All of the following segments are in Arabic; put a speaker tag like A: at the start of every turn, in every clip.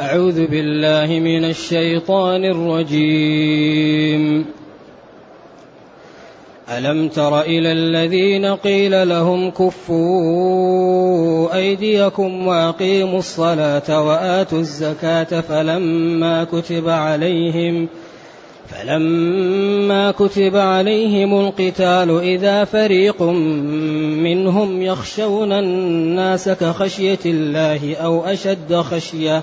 A: أعوذ بالله من الشيطان الرجيم ألم تر إلى الذين قيل لهم كفوا أيديكم وأقيموا الصلاة وآتوا الزكاة فلما كتب عليهم فلما كتب عليهم القتال إذا فريق منهم يخشون الناس كخشية الله أو أشد خشيةً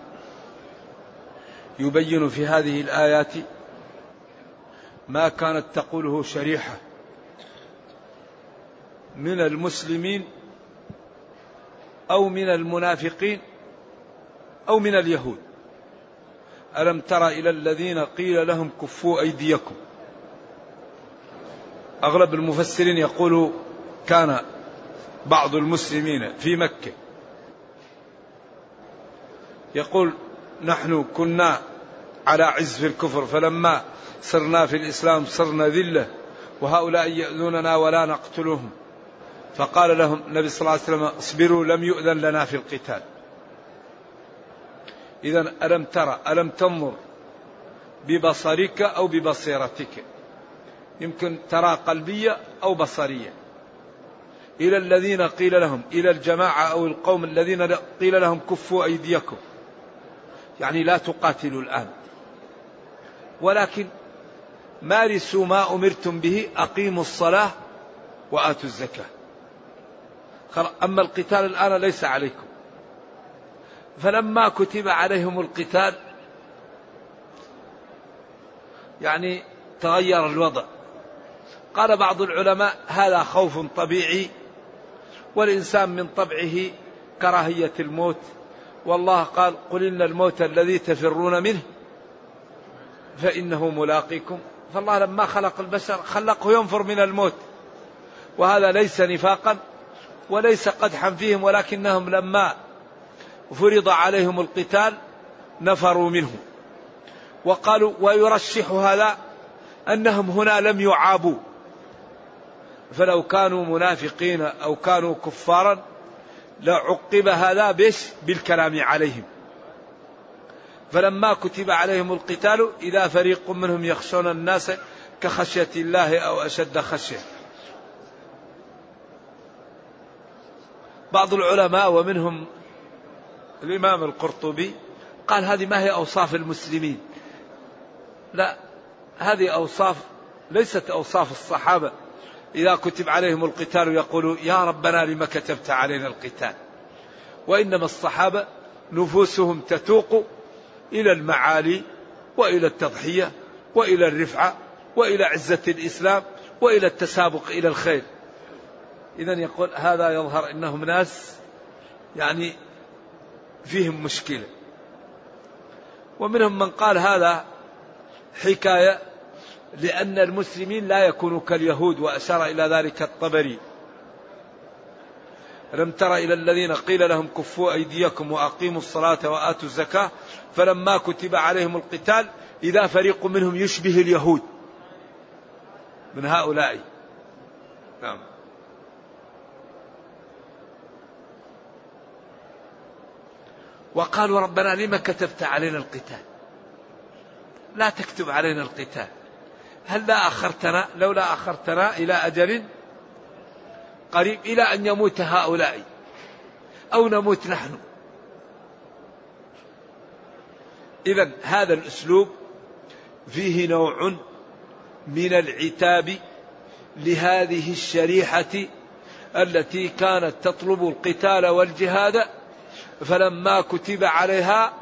B: يبين في هذه الآيات ما كانت تقوله شريحة من المسلمين أو من المنافقين أو من اليهود ألم تر إلى الذين قيل لهم كفوا أيديكم أغلب المفسرين يقول كان بعض المسلمين في مكة يقول نحن كنا على عز في الكفر فلما صرنا في الإسلام صرنا ذلة وهؤلاء يأذوننا ولا نقتلهم فقال لهم النبي صلى الله عليه وسلم اصبروا لم يؤذن لنا في القتال إذا ألم ترى ألم تنظر ببصرك أو ببصيرتك يمكن ترى قلبية أو بصرية إلى الذين قيل لهم إلى الجماعة أو القوم الذين قيل لهم كفوا أيديكم يعني لا تقاتلوا الآن ولكن مارسوا ما أمرتم به أقيموا الصلاة وآتوا الزكاة أما القتال الآن ليس عليكم فلما كتب عليهم القتال يعني تغير الوضع قال بعض العلماء هذا خوف طبيعي والإنسان من طبعه كراهية الموت والله قال قل إن الموت الذي تفرون منه فإنه ملاقيكم فالله لما خلق البشر خلقه ينفر من الموت وهذا ليس نفاقا وليس قدحا فيهم ولكنهم لما فرض عليهم القتال نفروا منه وقالوا ويرشح هذا أنهم هنا لم يعابوا فلو كانوا منافقين أو كانوا كفارا لعقب هذا بش بالكلام عليهم فلما كتب عليهم القتال إذا فريق منهم يخشون الناس كخشية الله أو أشد خشية بعض العلماء ومنهم الإمام القرطبي قال هذه ما هي أوصاف المسلمين لا هذه أوصاف ليست أوصاف الصحابة إذا كتب عليهم القتال يقولوا يا ربنا لما كتبت علينا القتال وإنما الصحابة نفوسهم تتوق إلى المعالي وإلى التضحية وإلى الرفعة وإلى عزة الإسلام وإلى التسابق إلى الخير إذا يقول هذا يظهر أنهم ناس يعني فيهم مشكلة ومنهم من قال هذا حكاية لأن المسلمين لا يكونوا كاليهود وأشار إلى ذلك الطبري لم تر إلى الذين قيل لهم كفوا أيديكم وأقيموا الصلاة وآتوا الزكاة فلما كتب عليهم القتال إذا فريق منهم يشبه اليهود من هؤلاء نعم وقالوا ربنا لما كتبت علينا القتال لا تكتب علينا القتال هل لا أخرتنا لولا أخرتنا إلى أجل قريب إلى أن يموت هؤلاء أو نموت نحن إذا هذا الأسلوب فيه نوع من العتاب لهذه الشريحة التي كانت تطلب القتال والجهاد فلما كتب عليها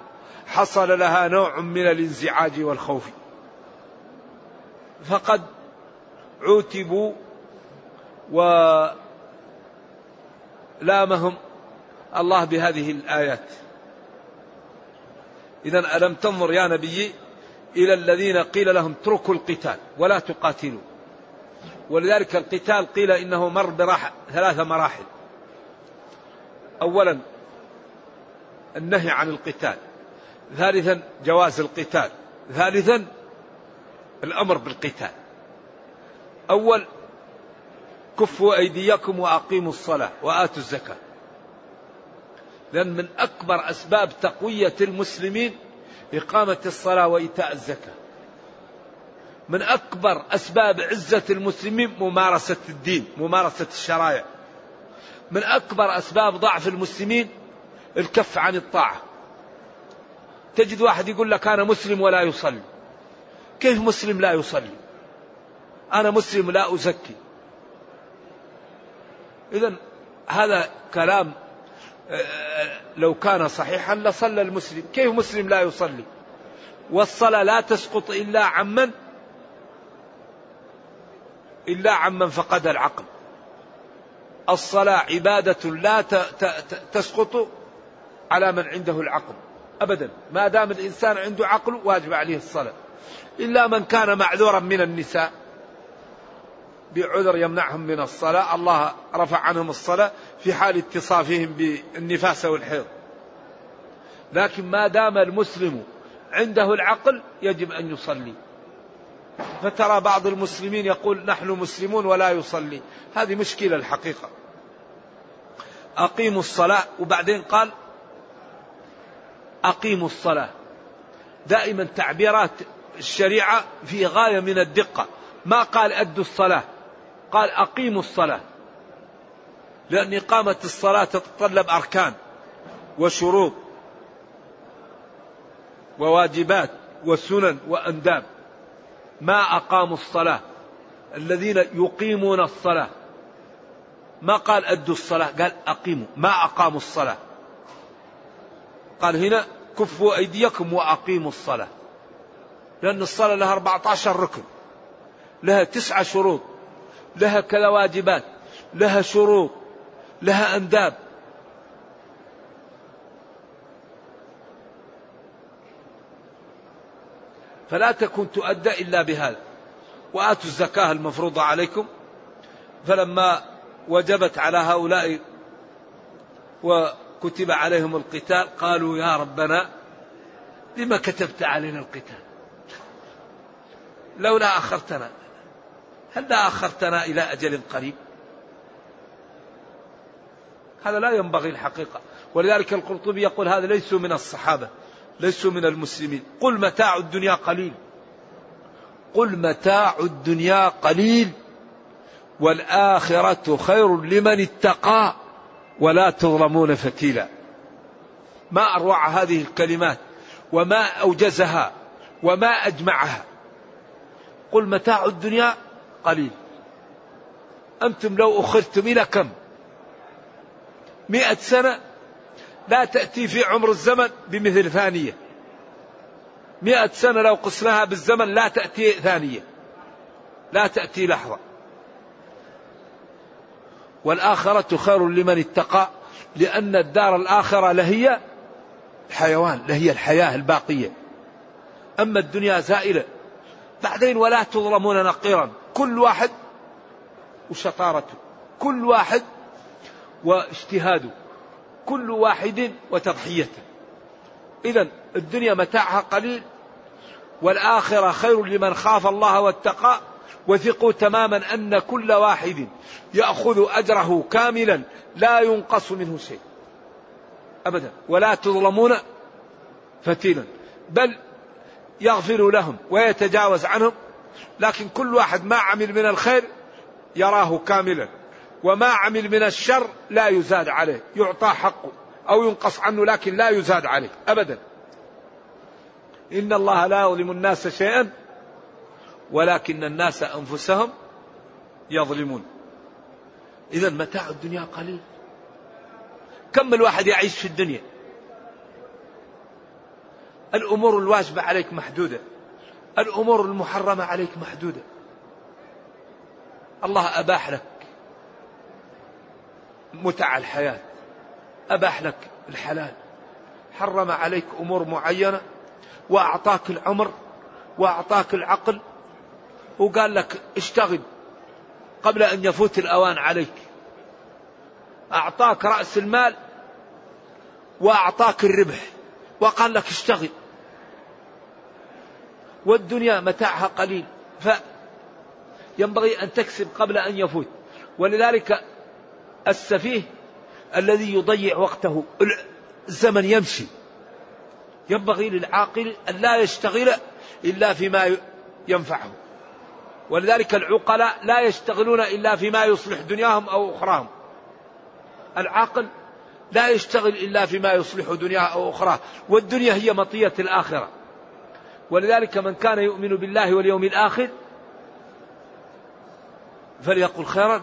B: حصل لها نوع من الانزعاج والخوف فقد عوتبوا ولامهم الله بهذه الآيات إذا ألم تنظر يا نبي إلى الذين قيل لهم اتركوا القتال ولا تقاتلوا ولذلك القتال قيل إنه مر براح ثلاث مراحل أولا النهي عن القتال ثالثا جواز القتال ثالثا الأمر بالقتال أول كفوا أيديكم وأقيموا الصلاة وآتوا الزكاة لأن من أكبر أسباب تقوية المسلمين إقامة الصلاة وإيتاء الزكاة من أكبر أسباب عزة المسلمين ممارسة الدين ممارسة الشرائع من أكبر أسباب ضعف المسلمين الكف عن الطاعة تجد واحد يقول لك أنا مسلم ولا يصلي كيف مسلم لا يصلي أنا مسلم لا أزكي إذا هذا كلام آه، آه، لو كان صحيحا لصلى المسلم كيف مسلم لا يصلي والصلاة لا تسقط إلا عمن إلا عمن فقد العقل الصلاة عبادة لا تسقط على من عنده العقل أبدا ما دام الإنسان عنده عقل واجب عليه الصلاة إلا من كان معذورا من النساء بعذر يمنعهم من الصلاة الله رفع عنهم الصلاة في حال اتصافهم بالنفاس والحيض لكن ما دام المسلم عنده العقل يجب أن يصلي فترى بعض المسلمين يقول نحن مسلمون ولا يصلي هذه مشكلة الحقيقة أقيموا الصلاة وبعدين قال أقيموا الصلاة دائما تعبيرات الشريعة في غاية من الدقة ما قال أدوا الصلاة قال أقيموا الصلاة لأن إقامة الصلاة تتطلب أركان وشروط وواجبات وسنن وأنداب ما أقاموا الصلاة الذين يقيمون الصلاة ما قال أدوا الصلاة قال أقيموا ما أقاموا الصلاة قال هنا كفوا أيديكم وأقيموا الصلاة لأن الصلاة لها 14 ركن لها تسعة شروط لها كذا واجبات لها شروط لها أنداب فلا تكن تؤدى إلا بهذا وآتوا الزكاة المفروضة عليكم فلما وجبت على هؤلاء وكتب عليهم القتال قالوا يا ربنا لما كتبت علينا القتال لولا أخرتنا هل لا أخرتنا إلى أجل قريب هذا لا ينبغي الحقيقة ولذلك القرطبي يقول هذا ليسوا من الصحابة ليسوا من المسلمين قل متاع الدنيا قليل قل متاع الدنيا قليل والآخرة خير لمن اتقى ولا تظلمون فتيلا ما أروع هذه الكلمات وما أوجزها وما أجمعها قل متاع الدنيا قليل أنتم لو أخذتم إلى كم مئة سنة لا تأتي في عمر الزمن بمثل ثانية مئة سنة لو قسناها بالزمن لا تأتي ثانية لا تأتي لحظة والآخرة خير لمن اتقى لأن الدار الآخرة لهي الحيوان لهي الحياة الباقية أما الدنيا زائلة بعدين ولا تظلمون نقيرا كل واحد وشطارته كل واحد واجتهاده كل واحد وتضحيته إذا الدنيا متاعها قليل والآخرة خير لمن خاف الله واتقى وثقوا تماما أن كل واحد يأخذ أجره كاملا لا ينقص منه شيء أبدا ولا تظلمون فتيلا بل يغفر لهم ويتجاوز عنهم لكن كل واحد ما عمل من الخير يراه كاملا وما عمل من الشر لا يزاد عليه يعطى حقه أو ينقص عنه لكن لا يزاد عليه أبدا إن الله لا يظلم الناس شيئا ولكن الناس أنفسهم يظلمون إذا متاع الدنيا قليل كم الواحد يعيش في الدنيا الأمور الواجبة عليك محدودة الأمور المحرمة عليك محدودة الله أباح لك متع الحياة أباح لك الحلال حرم عليك أمور معينة وأعطاك العمر وأعطاك العقل وقال لك اشتغل قبل أن يفوت الأوان عليك أعطاك رأس المال وأعطاك الربح وقال لك اشتغل والدنيا متاعها قليل فينبغي أن تكسب قبل أن يفوت ولذلك السفيه الذي يضيع وقته الزمن يمشي ينبغي للعاقل أن لا يشتغل إلا فيما ينفعه ولذلك العقلاء لا يشتغلون إلا فيما يصلح دنياهم أو أخراهم العاقل لا يشتغل إلا فيما يصلح دنياه أو أخراه والدنيا هي مطية الآخرة ولذلك من كان يؤمن بالله واليوم الآخر فليقل خيرا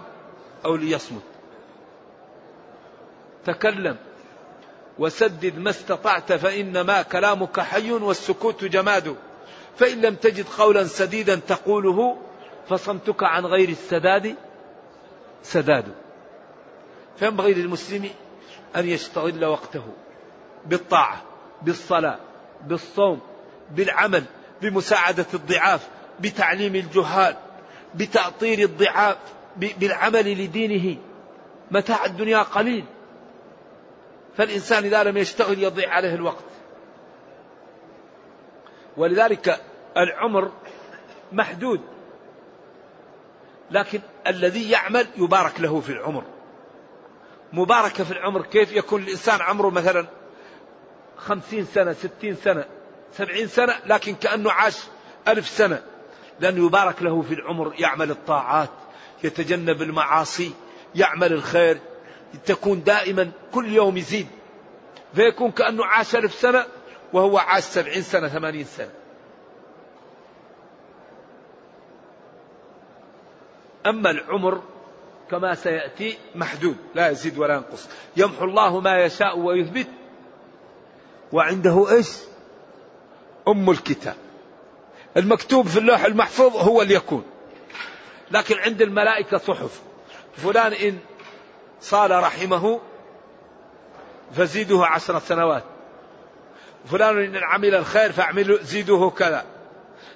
B: أو ليصمت تكلم وسدد ما استطعت فإنما كلامك حي والسكوت جماد فإن لم تجد قولا سديدا تقوله فصمتك عن غير السداد سداد فينبغي للمسلم أن يشتغل وقته بالطاعة بالصلاة بالصوم بالعمل بمساعدة الضعاف بتعليم الجهال بتأطير الضعاف بالعمل لدينه متاع الدنيا قليل فالإنسان إذا لم يشتغل يضيع عليه الوقت ولذلك العمر محدود لكن الذي يعمل يبارك له في العمر مباركة في العمر كيف يكون الإنسان عمره مثلا خمسين سنة ستين سنة سبعين سنة لكن كأنه عاش ألف سنة لأن يبارك له في العمر يعمل الطاعات يتجنب المعاصي يعمل الخير تكون دائما كل يوم يزيد فيكون كأنه عاش ألف سنة وهو عاش سبعين سنة ثمانين سنة أما العمر كما سيأتي محدود لا يزيد ولا ينقص يمحو الله ما يشاء ويثبت وعنده إيش أم الكتاب المكتوب في اللوح المحفوظ هو يكون لكن عند الملائكة صحف فلان إن صال رحمه فزيده عشر سنوات فلان إن عمل الخير فأعمل زيده كذا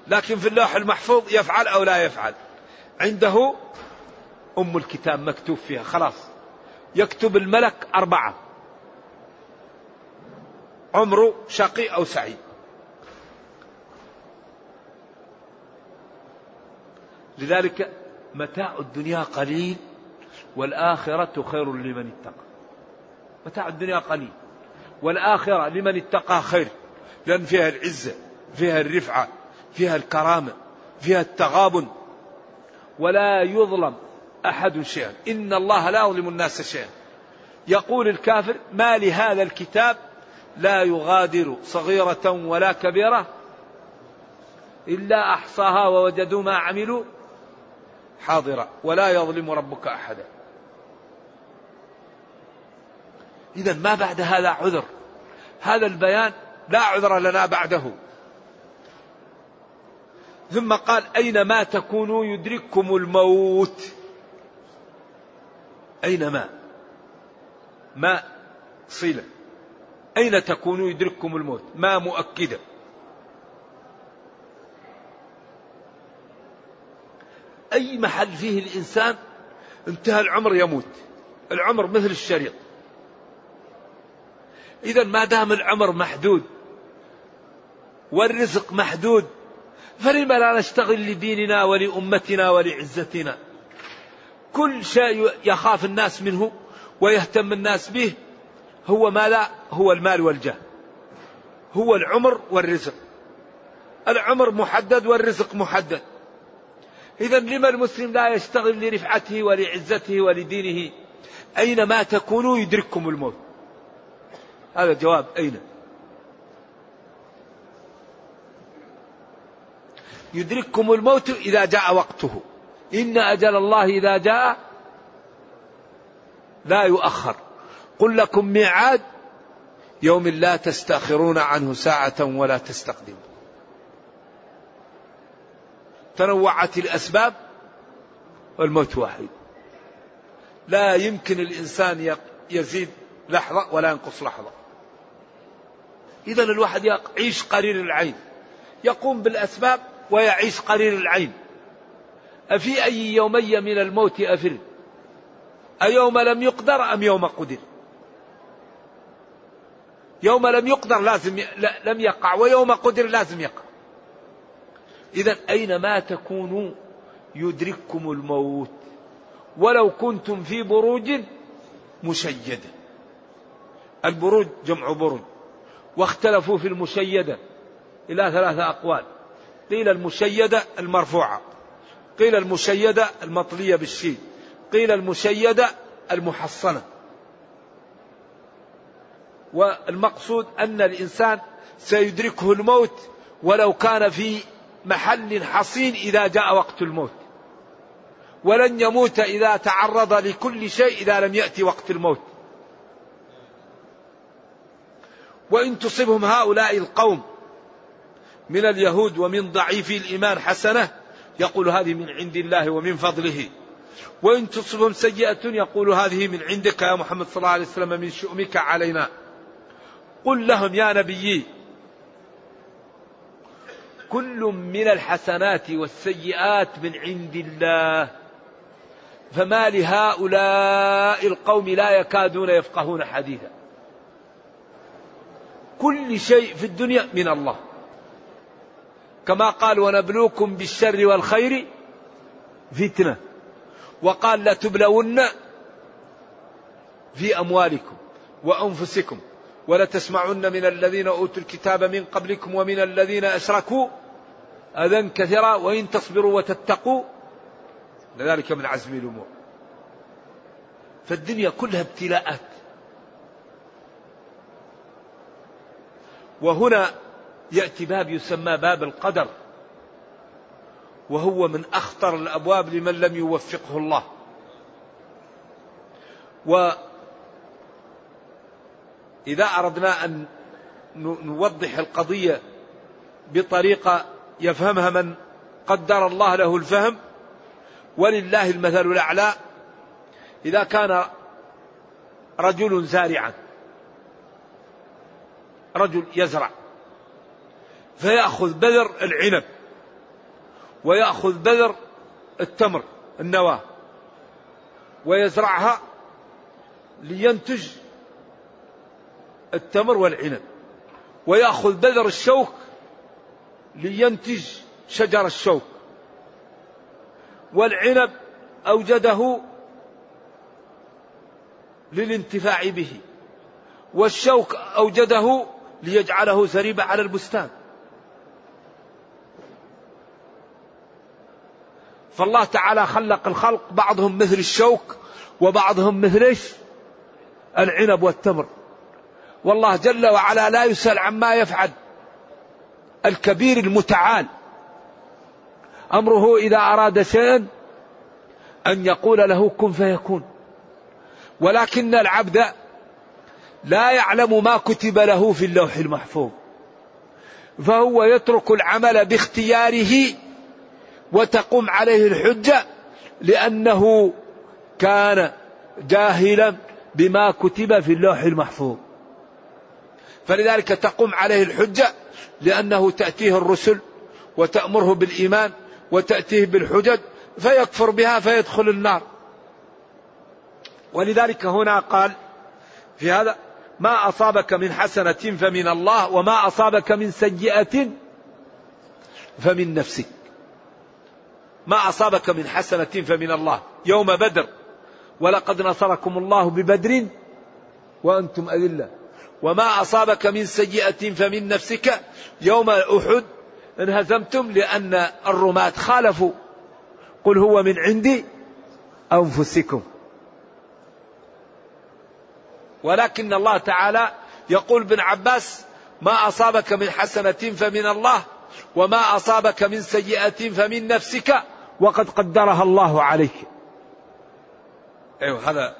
B: لكن في اللوح المحفوظ يفعل أو لا يفعل عنده أم الكتاب مكتوب فيها خلاص يكتب الملك أربعة عمره شقي أو سعيد لذلك متاع الدنيا قليل والآخرة خير لمن اتقى متاع الدنيا قليل والآخرة لمن اتقى خير لأن فيها العزة فيها الرفعة فيها الكرامة فيها التغابن ولا يظلم أحد شيئا إن الله لا يظلم الناس شيئا يقول الكافر ما لهذا الكتاب لا يغادر صغيرة ولا كبيرة إلا أحصاها ووجدوا ما عملوا حاضرة ولا يظلم ربك أحدا إذا ما بعد هذا عذر هذا البيان لا عذر لنا بعده ثم قال أينما تكونوا يدرككم الموت أينما ما صلة أين تكونوا يدرككم الموت ما مؤكدة أي محل فيه الإنسان انتهى العمر يموت العمر مثل الشريط إذا ما دام العمر محدود والرزق محدود فلما لا نشتغل لديننا ولأمتنا ولعزتنا كل شيء يخاف الناس منه ويهتم الناس به هو ما لا هو المال والجاه هو العمر والرزق العمر محدد والرزق محدد إذا لما المسلم لا يشتغل لرفعته ولعزته ولدينه أينما تكونوا يدرككم الموت هذا الجواب أين يدرككم الموت إذا جاء وقته إن أجل الله إذا جاء لا يؤخر قل لكم ميعاد يوم لا تستأخرون عنه ساعة ولا تستقدمون تنوعت الأسباب والموت واحد لا يمكن الإنسان يزيد لحظة ولا ينقص لحظة إذا الواحد يعيش قرير العين يقوم بالأسباب ويعيش قرير العين أفي أي يومي من الموت أفر أيوم لم يقدر أم يوم قدر يوم لم يقدر لازم ي... لم يقع ويوم قدر لازم يقع إذا أينما تكونوا يدرككم الموت ولو كنتم في بروج مشيدة البروج جمع برج واختلفوا في المشيدة إلى ثلاثة أقوال قيل المشيدة المرفوعة قيل المشيدة المطلية بالشيء قيل المشيدة المحصنة والمقصود أن الإنسان سيدركه الموت ولو كان في محل حصين إذا جاء وقت الموت ولن يموت إذا تعرض لكل شيء إذا لم يأتي وقت الموت وإن تصبهم هؤلاء القوم من اليهود ومن ضعيفي الإيمان حسنة يقول هذه من عند الله ومن فضله وإن تصبهم سيئة يقول هذه من عندك يا محمد صلى الله عليه وسلم من شؤمك علينا قل لهم يا نبيي كل من الحسنات والسيئات من عند الله فما لهؤلاء القوم لا يكادون يفقهون حديثا كل شيء في الدنيا من الله كما قال ونبلوكم بالشر والخير فتنه وقال لتبلون في اموالكم وانفسكم ولتسمعن من الذين أوتوا الكتاب من قبلكم ومن الذين أشركوا أذى كثيرا وإن تصبروا وتتقوا لذلك من عزم الأمور فالدنيا كلها ابتلاءات وهنا يأتي باب يسمى باب القدر وهو من أخطر الأبواب لمن لم يوفقه الله و إذا أردنا أن نوضح القضية بطريقة يفهمها من قدر الله له الفهم ولله المثل الأعلى إذا كان رجل زارعا رجل يزرع فيأخذ بذر العنب ويأخذ بذر التمر النواة ويزرعها لينتج التمر والعنب ويأخذ بذر الشوك لينتج شجر الشوك والعنب أوجده للانتفاع به والشوك أوجده ليجعله زريبة على البستان فالله تعالى خلق الخلق بعضهم مثل الشوك وبعضهم مثل ايش؟ العنب والتمر والله جل وعلا لا يسأل عما يفعل الكبير المتعال أمره إذا أراد شيئا أن يقول له كن فيكون ولكن العبد لا يعلم ما كتب له في اللوح المحفوظ فهو يترك العمل باختياره وتقوم عليه الحجة لأنه كان جاهلا بما كتب في اللوح المحفوظ فلذلك تقوم عليه الحجة لأنه تأتيه الرسل وتأمره بالإيمان وتأتيه بالحجج فيكفر بها فيدخل النار ولذلك هنا قال في هذا ما أصابك من حسنة فمن الله وما أصابك من سيئة فمن نفسك ما أصابك من حسنة فمن الله يوم بدر ولقد نصركم الله ببدر وأنتم أذلة وما أصابك من سيئة فمن نفسك يوم أحد انهزمتم لأن الرماة خالفوا قل هو من عندي أنفسكم ولكن الله تعالى يقول ابن عباس ما أصابك من حسنة فمن الله وما أصابك من سيئة فمن نفسك وقد قدرها الله عليك أيوة هذا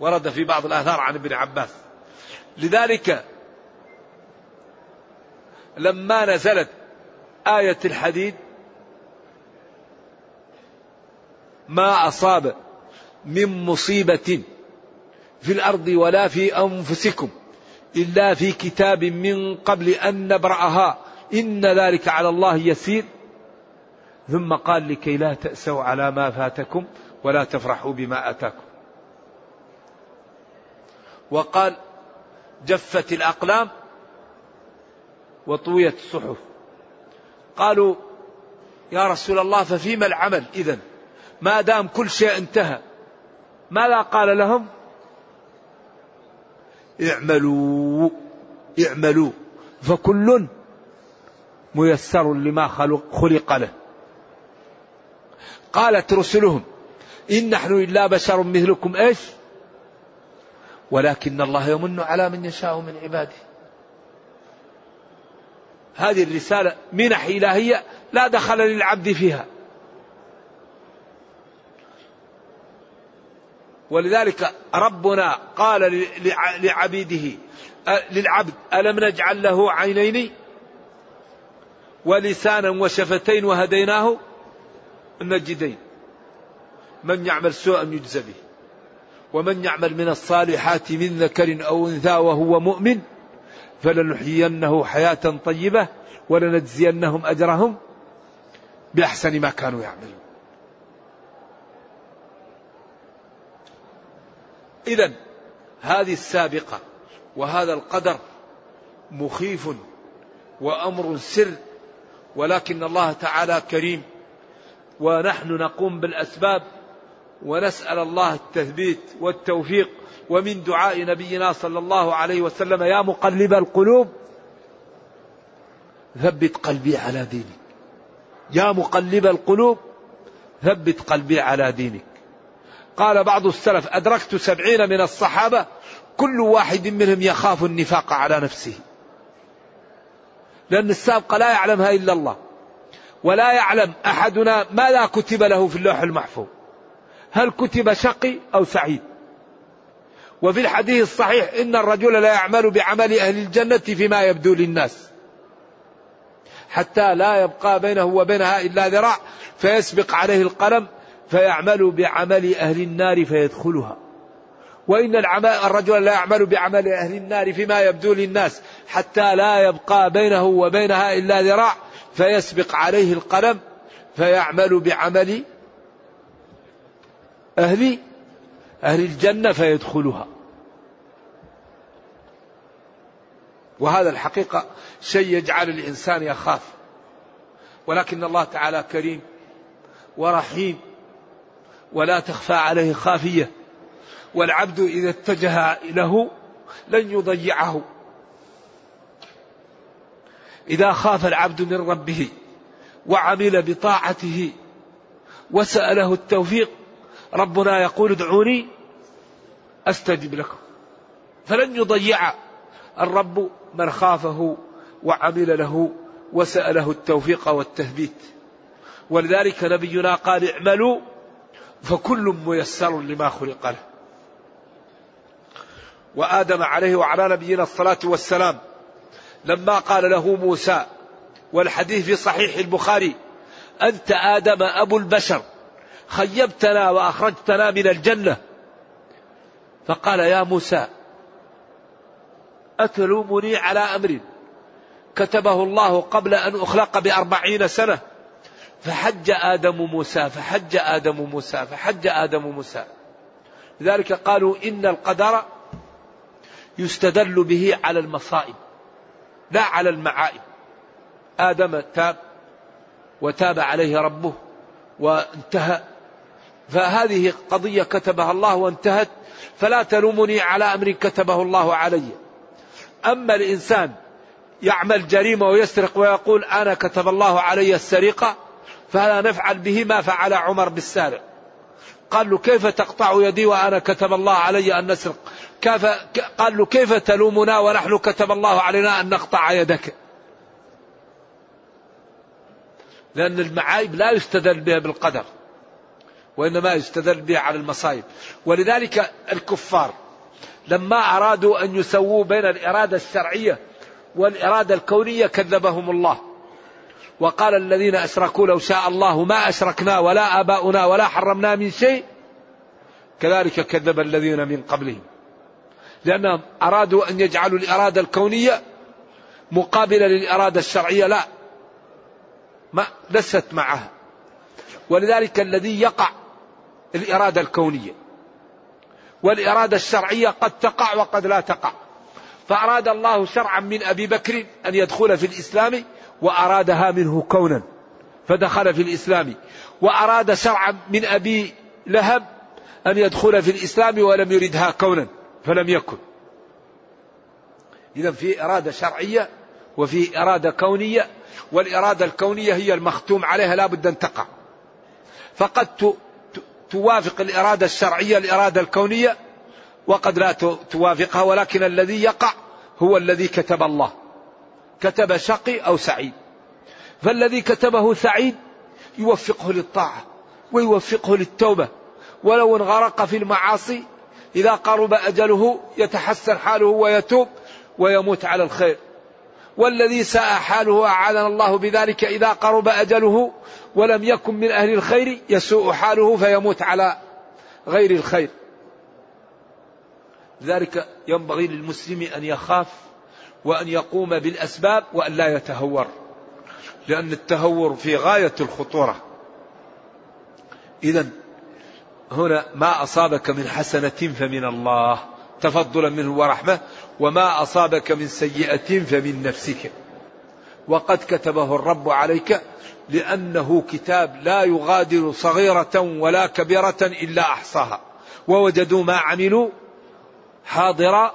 B: ورد في بعض الآثار عن ابن عباس لذلك لما نزلت آية الحديد ما أصاب من مصيبة في الأرض ولا في أنفسكم إلا في كتاب من قبل أن نبرأها إن ذلك على الله يسير ثم قال لكي لا تأسوا على ما فاتكم ولا تفرحوا بما أتاكم وقال جفت الأقلام وطويت الصحف قالوا يا رسول الله ففيما العمل إذا ما دام كل شيء انتهى ماذا قال لهم اعملوا اعملوا فكل ميسر لما خلق له قالت رسلهم إن نحن إلا بشر مثلكم إيش ولكن الله يمن على من يشاء من عباده هذه الرسالة منح إلهية لا دخل للعبد فيها ولذلك ربنا قال لعبيده للعبد ألم نجعل له عينين ولسانا وشفتين وهديناه النجدين من يعمل سوءا يجزى به ومن يعمل من الصالحات من ذكر أو أنثى وهو مؤمن فلنحيينه حياة طيبة ولنجزينهم أجرهم بأحسن ما كانوا يعملون إذا هذه السابقة وهذا القدر مخيف وأمر سر ولكن الله تعالى كريم ونحن نقوم بالأسباب ونسأل الله التثبيت والتوفيق ومن دعاء نبينا صلى الله عليه وسلم يا مقلب القلوب ثبت قلبي على دينك يا مقلب القلوب ثبت قلبي على دينك قال بعض السلف أدركت سبعين من الصحابة كل واحد منهم يخاف النفاق على نفسه لأن السابق لا يعلمها إلا الله ولا يعلم أحدنا ماذا كتب له في اللوح المحفوظ هل كتب شقي أو سعيد وفي الحديث الصحيح إن الرجل لا يعمل بعمل أهل الجنة فيما يبدو للناس حتى لا يبقى بينه وبينها إلا ذراع فيسبق عليه القلم فيعمل بعمل أهل النار فيدخلها وإن الرجل لا يعمل بعمل أهل النار فيما يبدو للناس حتى لا يبقى بينه وبينها إلا ذراع فيسبق عليه القلم فيعمل بعمل أهل أهل الجنة فيدخلها وهذا الحقيقة شيء يجعل الإنسان يخاف ولكن الله تعالى كريم ورحيم ولا تخفى عليه خافية والعبد إذا اتجه له لن يضيعه إذا خاف العبد من ربه وعمل بطاعته وسأله التوفيق ربنا يقول ادعوني أستجب لكم فلن يضيع الرب من خافه وعمل له وسأله التوفيق والتثبيت ولذلك نبينا قال اعملوا فكل ميسر لما خلق له وآدم عليه وعلى نبينا الصلاة والسلام لما قال له موسى والحديث في صحيح البخاري أنت آدم أبو البشر خيبتنا وأخرجتنا من الجنة فقال يا موسى أتلومني على أمر كتبه الله قبل أن أخلق بأربعين سنة فحج آدم موسى فحج آدم موسى فحج آدم موسى لذلك قالوا إن القدر يستدل به على المصائب لا على المعائب آدم تاب وتاب عليه ربه وانتهى فهذه قضية كتبها الله وانتهت فلا تلومني على أمر كتبه الله علي أما الإنسان يعمل جريمة ويسرق ويقول أنا كتب الله علي السرقة فلا نفعل به ما فعل عمر بالسارق قال له كيف تقطع يدي وأنا كتب الله علي أن نسرق كيف قال له كيف تلومنا ونحن كتب الله علينا أن نقطع يدك لأن المعايب لا يستدل بها بالقدر وإنما يستدل به على المصائب ولذلك الكفار لما أرادوا أن يسووا بين الإرادة الشرعية والإرادة الكونية كذبهم الله وقال الذين أشركوا لو شاء الله ما أشركنا ولا آباؤنا ولا حرمنا من شيء كذلك كذب الذين من قبلهم لأنهم أرادوا أن يجعلوا الإرادة الكونية مقابلة للإرادة الشرعية لا ما لست معها ولذلك الذي يقع الإرادة الكونية والإرادة الشرعية قد تقع وقد لا تقع فأراد الله شرعا من أبي بكر أن يدخل في الإسلام وأرادها منه كونا فدخل في الإسلام وأراد شرعا من أبي لهب أن يدخل في الإسلام ولم يردها كونا فلم يكن إذا في إرادة شرعية وفي إرادة كونية والإرادة الكونية هي المختوم عليها لا بد أن تقع فقد توافق الإرادة الشرعية الإرادة الكونية وقد لا توافقها ولكن الذي يقع هو الذي كتب الله كتب شقي أو سعيد فالذي كتبه سعيد يوفقه للطاعة ويوفقه للتوبة ولو انغرق في المعاصي إذا قرب أجله يتحسن حاله ويتوب ويموت على الخير والذي ساء حاله أعاذنا الله بذلك إذا قرب أجله ولم يكن من أهل الخير يسوء حاله فيموت على غير الخير لذلك ينبغي للمسلم أن يخاف وأن يقوم بالأسباب وأن لا يتهور لأن التهور في غاية الخطورة إذا هنا ما أصابك من حسنة فمن الله تفضلا منه ورحمة وما أصابك من سيئة فمن نفسك وقد كتبه الرب عليك لأنه كتاب لا يغادر صغيرة ولا كبيرة إلا أحصاها ووجدوا ما عملوا حاضرا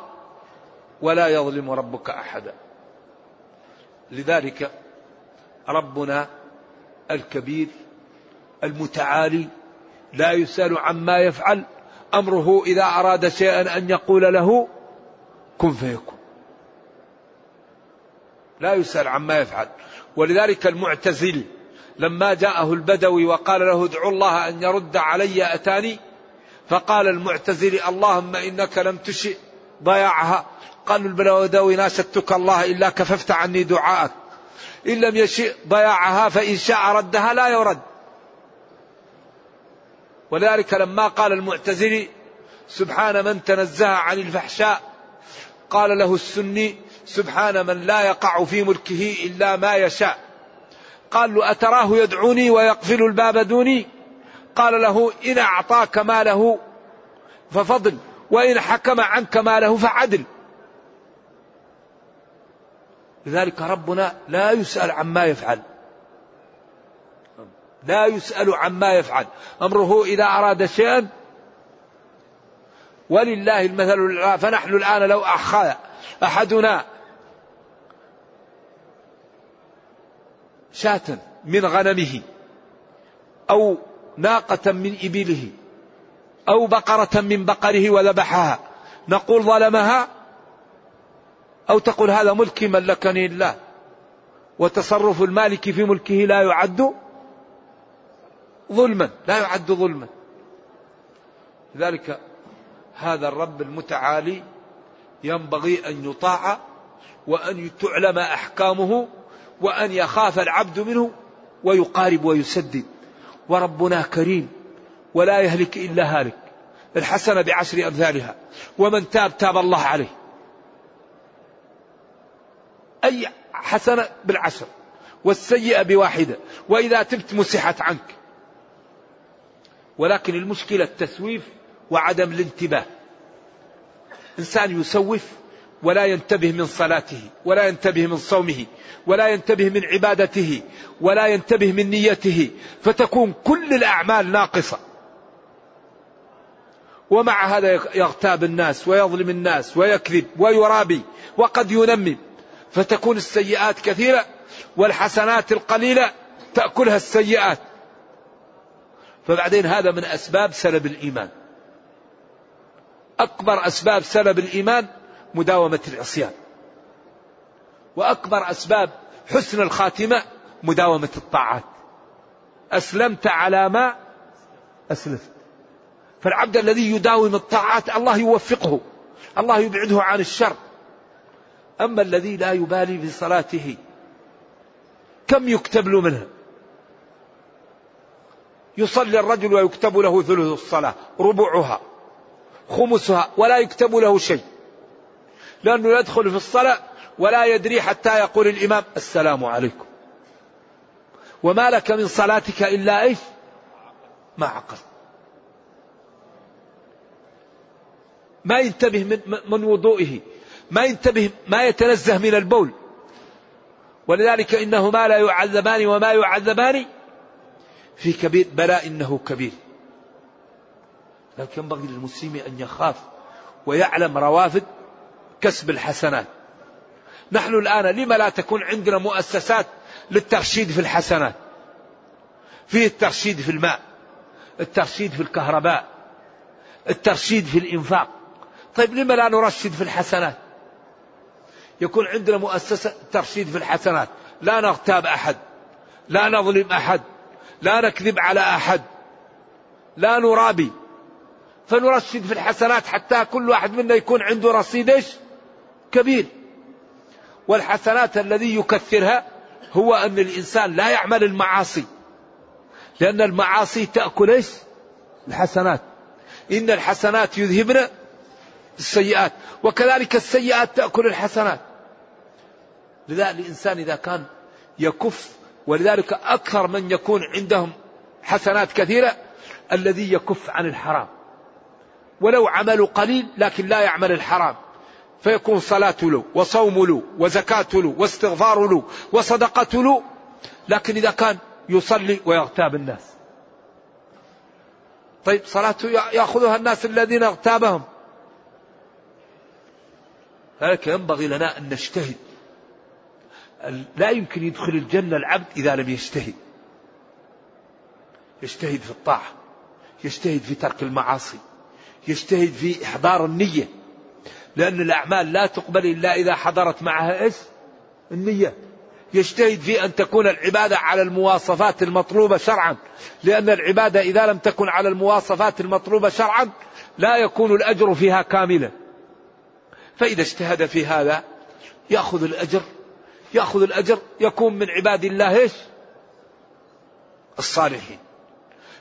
B: ولا يظلم ربك أحدا لذلك ربنا الكبير المتعالي لا يسأل عما يفعل أمره إذا أراد شيئا أن يقول له كن فيكون لا يسأل عما يفعل ولذلك المعتزل لما جاءه البدوي وقال له ادعو الله أن يرد علي أتاني فقال المعتزل اللهم إنك لم تشئ ضياعها قال البدوي ناشدتك الله إلا كففت عني دعاءك إن لم يشئ ضياعها فإن شاء ردها لا يرد ولذلك لما قال المعتزلي سبحان من تنزه عن الفحشاء قال له السني سبحان من لا يقع في ملكه إلا ما يشاء قال له أتراه يدعوني ويقفل الباب دوني قال له إن أعطاك ماله ففضل وإن حكم عنك ماله فعدل لذلك ربنا لا يسأل عما يفعل لا يسأل عما يفعل أمره إذا أراد شيئا ولله المثل فنحن الآن لو أخذ أحدنا شاة من غنمه أو ناقة من إبله أو بقرة من بقره وذبحها نقول ظلمها أو تقول هذا ملكي ملكني الله وتصرف المالك في ملكه لا يعد ظلما لا يعد ظلما لذلك هذا الرب المتعالي ينبغي أن يطاع وأن تعلم أحكامه وأن يخاف العبد منه ويقارب ويسدد وربنا كريم ولا يهلك إلا هالك الحسنة بعشر أمثالها ومن تاب تاب الله عليه أي حسنة بالعشر والسيئة بواحدة وإذا تبت مسحت عنك ولكن المشكلة التسويف وعدم الانتباه إنسان يسوف ولا ينتبه من صلاته ولا ينتبه من صومه ولا ينتبه من عبادته ولا ينتبه من نيته فتكون كل الاعمال ناقصه ومع هذا يغتاب الناس ويظلم الناس ويكذب ويرابي وقد ينمم فتكون السيئات كثيره والحسنات القليله تاكلها السيئات فبعدين هذا من اسباب سلب الايمان اكبر اسباب سلب الايمان مداومة العصيان وأكبر أسباب حسن الخاتمة مداومة الطاعات أسلمت على ما أسلفت فالعبد الذي يداوم الطاعات الله يوفقه الله يبعده عن الشر أما الذي لا يبالي بصلاته كم يكتب له منها يصلي الرجل ويكتب له ثلث الصلاة ربعها خمسها ولا يكتب له شيء لأنه يدخل في الصلاة ولا يدري حتى يقول الإمام السلام عليكم وما لك من صلاتك إلا إيش ما عقل ما ينتبه من, من وضوئه ما ينتبه ما يتنزه من البول ولذلك إنهما لا يعذبان وما يعذبان في كبير بلاء إنه كبير لكن ينبغي للمسلم أن يخاف ويعلم روافد كسب الحسنات نحن الآن لما لا تكون عندنا مؤسسات للترشيد في الحسنات في الترشيد في الماء الترشيد في الكهرباء الترشيد في الإنفاق طيب لما لا نرشد في الحسنات يكون عندنا مؤسسة ترشيد في الحسنات لا نغتاب أحد لا نظلم أحد لا نكذب على أحد لا نرابي فنرشد في الحسنات حتى كل واحد منا يكون عنده رصيد ايش؟ كبير والحسنات الذي يكثرها هو أن الإنسان لا يعمل المعاصي لأن المعاصي تأكل إيش الحسنات إن الحسنات يذهبن السيئات وكذلك السيئات تأكل الحسنات لذا الإنسان إذا كان يكف ولذلك أكثر من يكون عندهم حسنات كثيرة الذي يكف عن الحرام ولو عمل قليل لكن لا يعمل الحرام فيكون صلاة له وصوم له وزكاة له واستغفار له وصدقة له لكن إذا كان يصلي ويغتاب الناس طيب صلاته يأخذها الناس الذين اغتابهم لذلك ينبغي لنا أن نجتهد لا يمكن يدخل الجنة العبد إذا لم يجتهد يجتهد في الطاعة يجتهد في ترك المعاصي يجتهد في إحضار النية لأن الأعمال لا تقبل إلا إذا حضرت معها إيش النية يجتهد في أن تكون العبادة على المواصفات المطلوبة شرعا لأن العبادة إذا لم تكن على المواصفات المطلوبة شرعا لا يكون الأجر فيها كاملا فإذا اجتهد في هذا يأخذ الأجر يأخذ الأجر يكون من عباد الله إيش الصالحين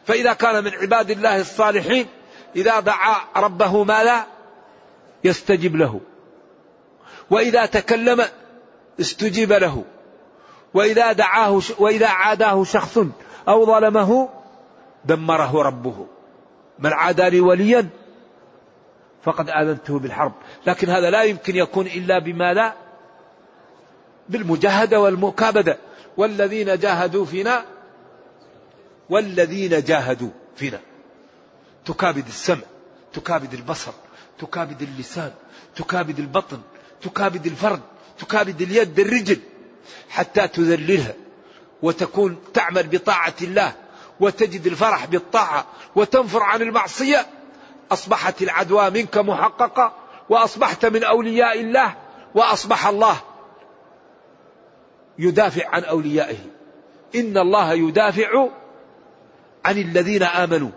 B: فإذا كان من عباد الله الصالحين إذا دعا ربه لا يستجب له وإذا تكلم استجيب له وإذا دعاه وإذا عاداه شخص أو ظلمه دمره ربه من عادى لي وليا فقد آذنته بالحرب لكن هذا لا يمكن يكون إلا بما لا بالمجاهدة والمكابدة والذين جاهدوا فينا والذين جاهدوا فينا تكابد السمع تكابد البصر تكابد اللسان تكابد البطن تكابد الفرد تكابد اليد الرجل حتى تذللها وتكون تعمل بطاعة الله وتجد الفرح بالطاعة وتنفر عن المعصية أصبحت العدوى منك محققة وأصبحت من أولياء الله وأصبح الله يدافع عن أوليائه إن الله يدافع عن الذين آمنوا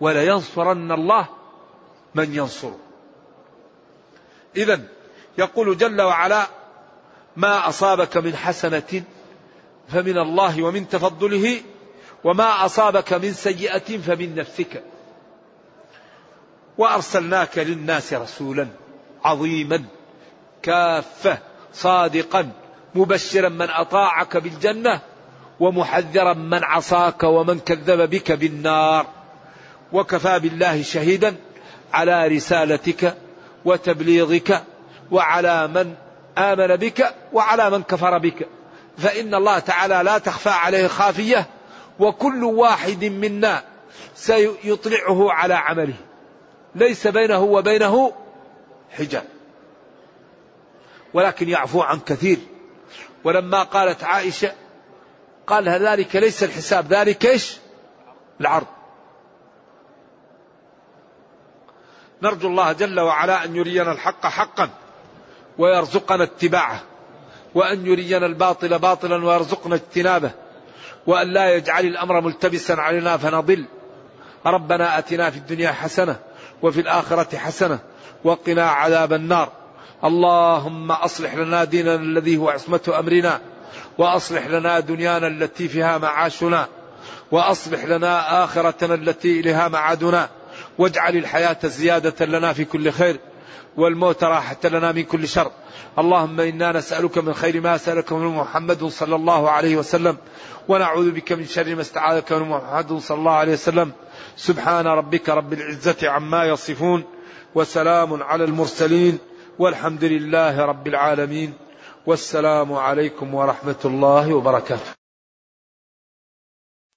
B: ولينصرن الله من ينصره إذا يقول جل وعلا ما أصابك من حسنة فمن الله ومن تفضله وما أصابك من سيئة فمن نفسك وأرسلناك للناس رسولا عظيما كافة صادقا مبشرا من أطاعك بالجنة ومحذرا من عصاك ومن كذب بك بالنار وكفى بالله شهيدا على رسالتك وتبليغك وعلى من آمن بك وعلى من كفر بك فإن الله تعالى لا تخفى عليه خافية وكل واحد منا سيطلعه على عمله ليس بينه وبينه حجاب ولكن يعفو عن كثير ولما قالت عائشة قال ذلك ليس الحساب ذلك ايش العرض نرجو الله جل وعلا أن يرينا الحق حقا ويرزقنا اتباعه وأن يرينا الباطل باطلا ويرزقنا اجتنابه وأن لا يجعل الأمر ملتبسا علينا فنضل ربنا أتنا في الدنيا حسنة وفي الآخرة حسنة وقنا عذاب النار اللهم أصلح لنا ديننا الذي هو عصمة أمرنا وأصلح لنا دنيانا التي فيها معاشنا وأصلح لنا آخرتنا التي إليها معادنا واجعل الحياة زيادة لنا في كل خير والموت راحة لنا من كل شر اللهم إنا نسألك من خير ما سألك من محمد صلى الله عليه وسلم ونعوذ بك من شر ما استعاذك من محمد صلى الله عليه وسلم سبحان ربك رب العزة عما يصفون وسلام على المرسلين والحمد لله رب العالمين والسلام عليكم ورحمة الله وبركاته